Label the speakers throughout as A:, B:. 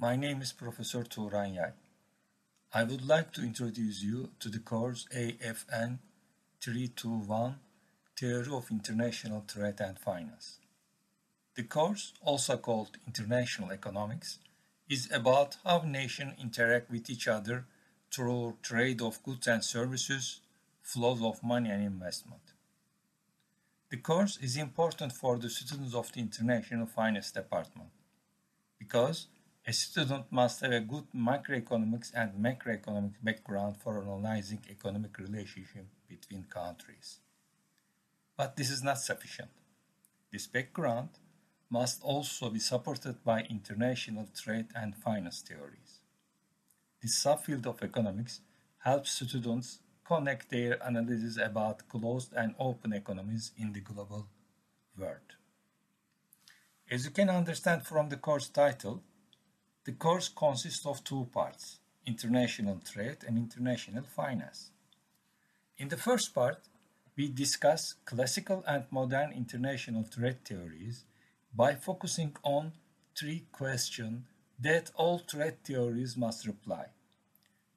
A: My name is Professor Turan Yay. I would like to introduce you to the course AFN 321 Theory of International Trade and Finance. The course, also called International Economics, is about how nations interact with each other through trade of goods and services, flows of money and investment. The course is important for the students of the International Finance Department because a student must have a good macroeconomics and macroeconomic background for analyzing economic relationship between countries. But this is not sufficient. This background must also be supported by international trade and finance theories. This subfield of economics helps students connect their analysis about closed and open economies in the global world. As you can understand from the course title, the course consists of two parts, international trade and international finance. In the first part, we discuss classical and modern international trade theories by focusing on three questions that all trade theories must reply.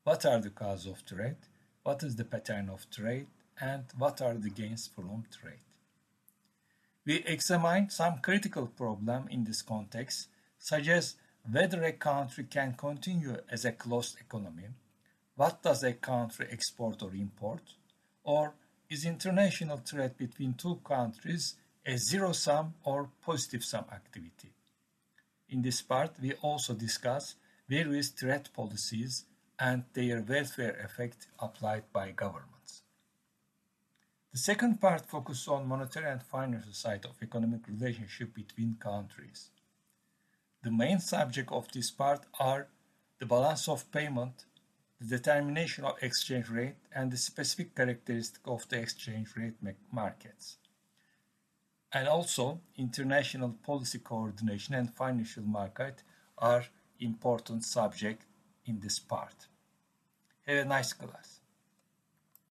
A: What are the causes of trade? What is the pattern of trade? And what are the gains from trade? We examine some critical problems in this context, such as whether a country can continue as a closed economy, what does a country export or import, or is international trade between two countries a zero-sum or positive-sum activity. In this part, we also discuss various trade policies and their welfare effect applied by governments. The second part focuses on monetary and financial side of economic relationship between countries. The main subject of this part are the balance of payment, the determination of exchange rate, and the specific characteristic of the exchange rate markets. And also, international policy coordination and financial market are important subject in this part. Have a nice class.